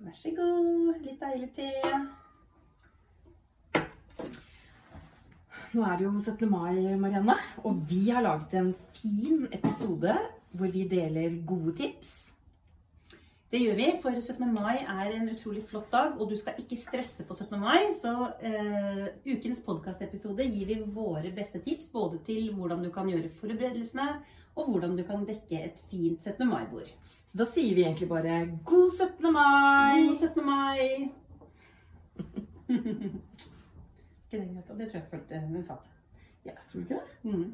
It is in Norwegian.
Vær så god. Litt deilig te. Nå er det jo 17. mai, Marianne, og vi har laget en fin episode hvor vi deler gode tips. Det gjør vi, for 17. mai er en utrolig flott dag, og du skal ikke stresse på 17. mai. Så uh, ukens podkastepisode gir vi våre beste tips både til hvordan du kan gjøre forberedelsene, og hvordan du kan dekke et fint 17. mai-bord. Så da sier vi egentlig bare god 17. mai! God 17. mai! Ikke den. Det tror jeg følte den satt. Ja, tror du ikke det? Mm.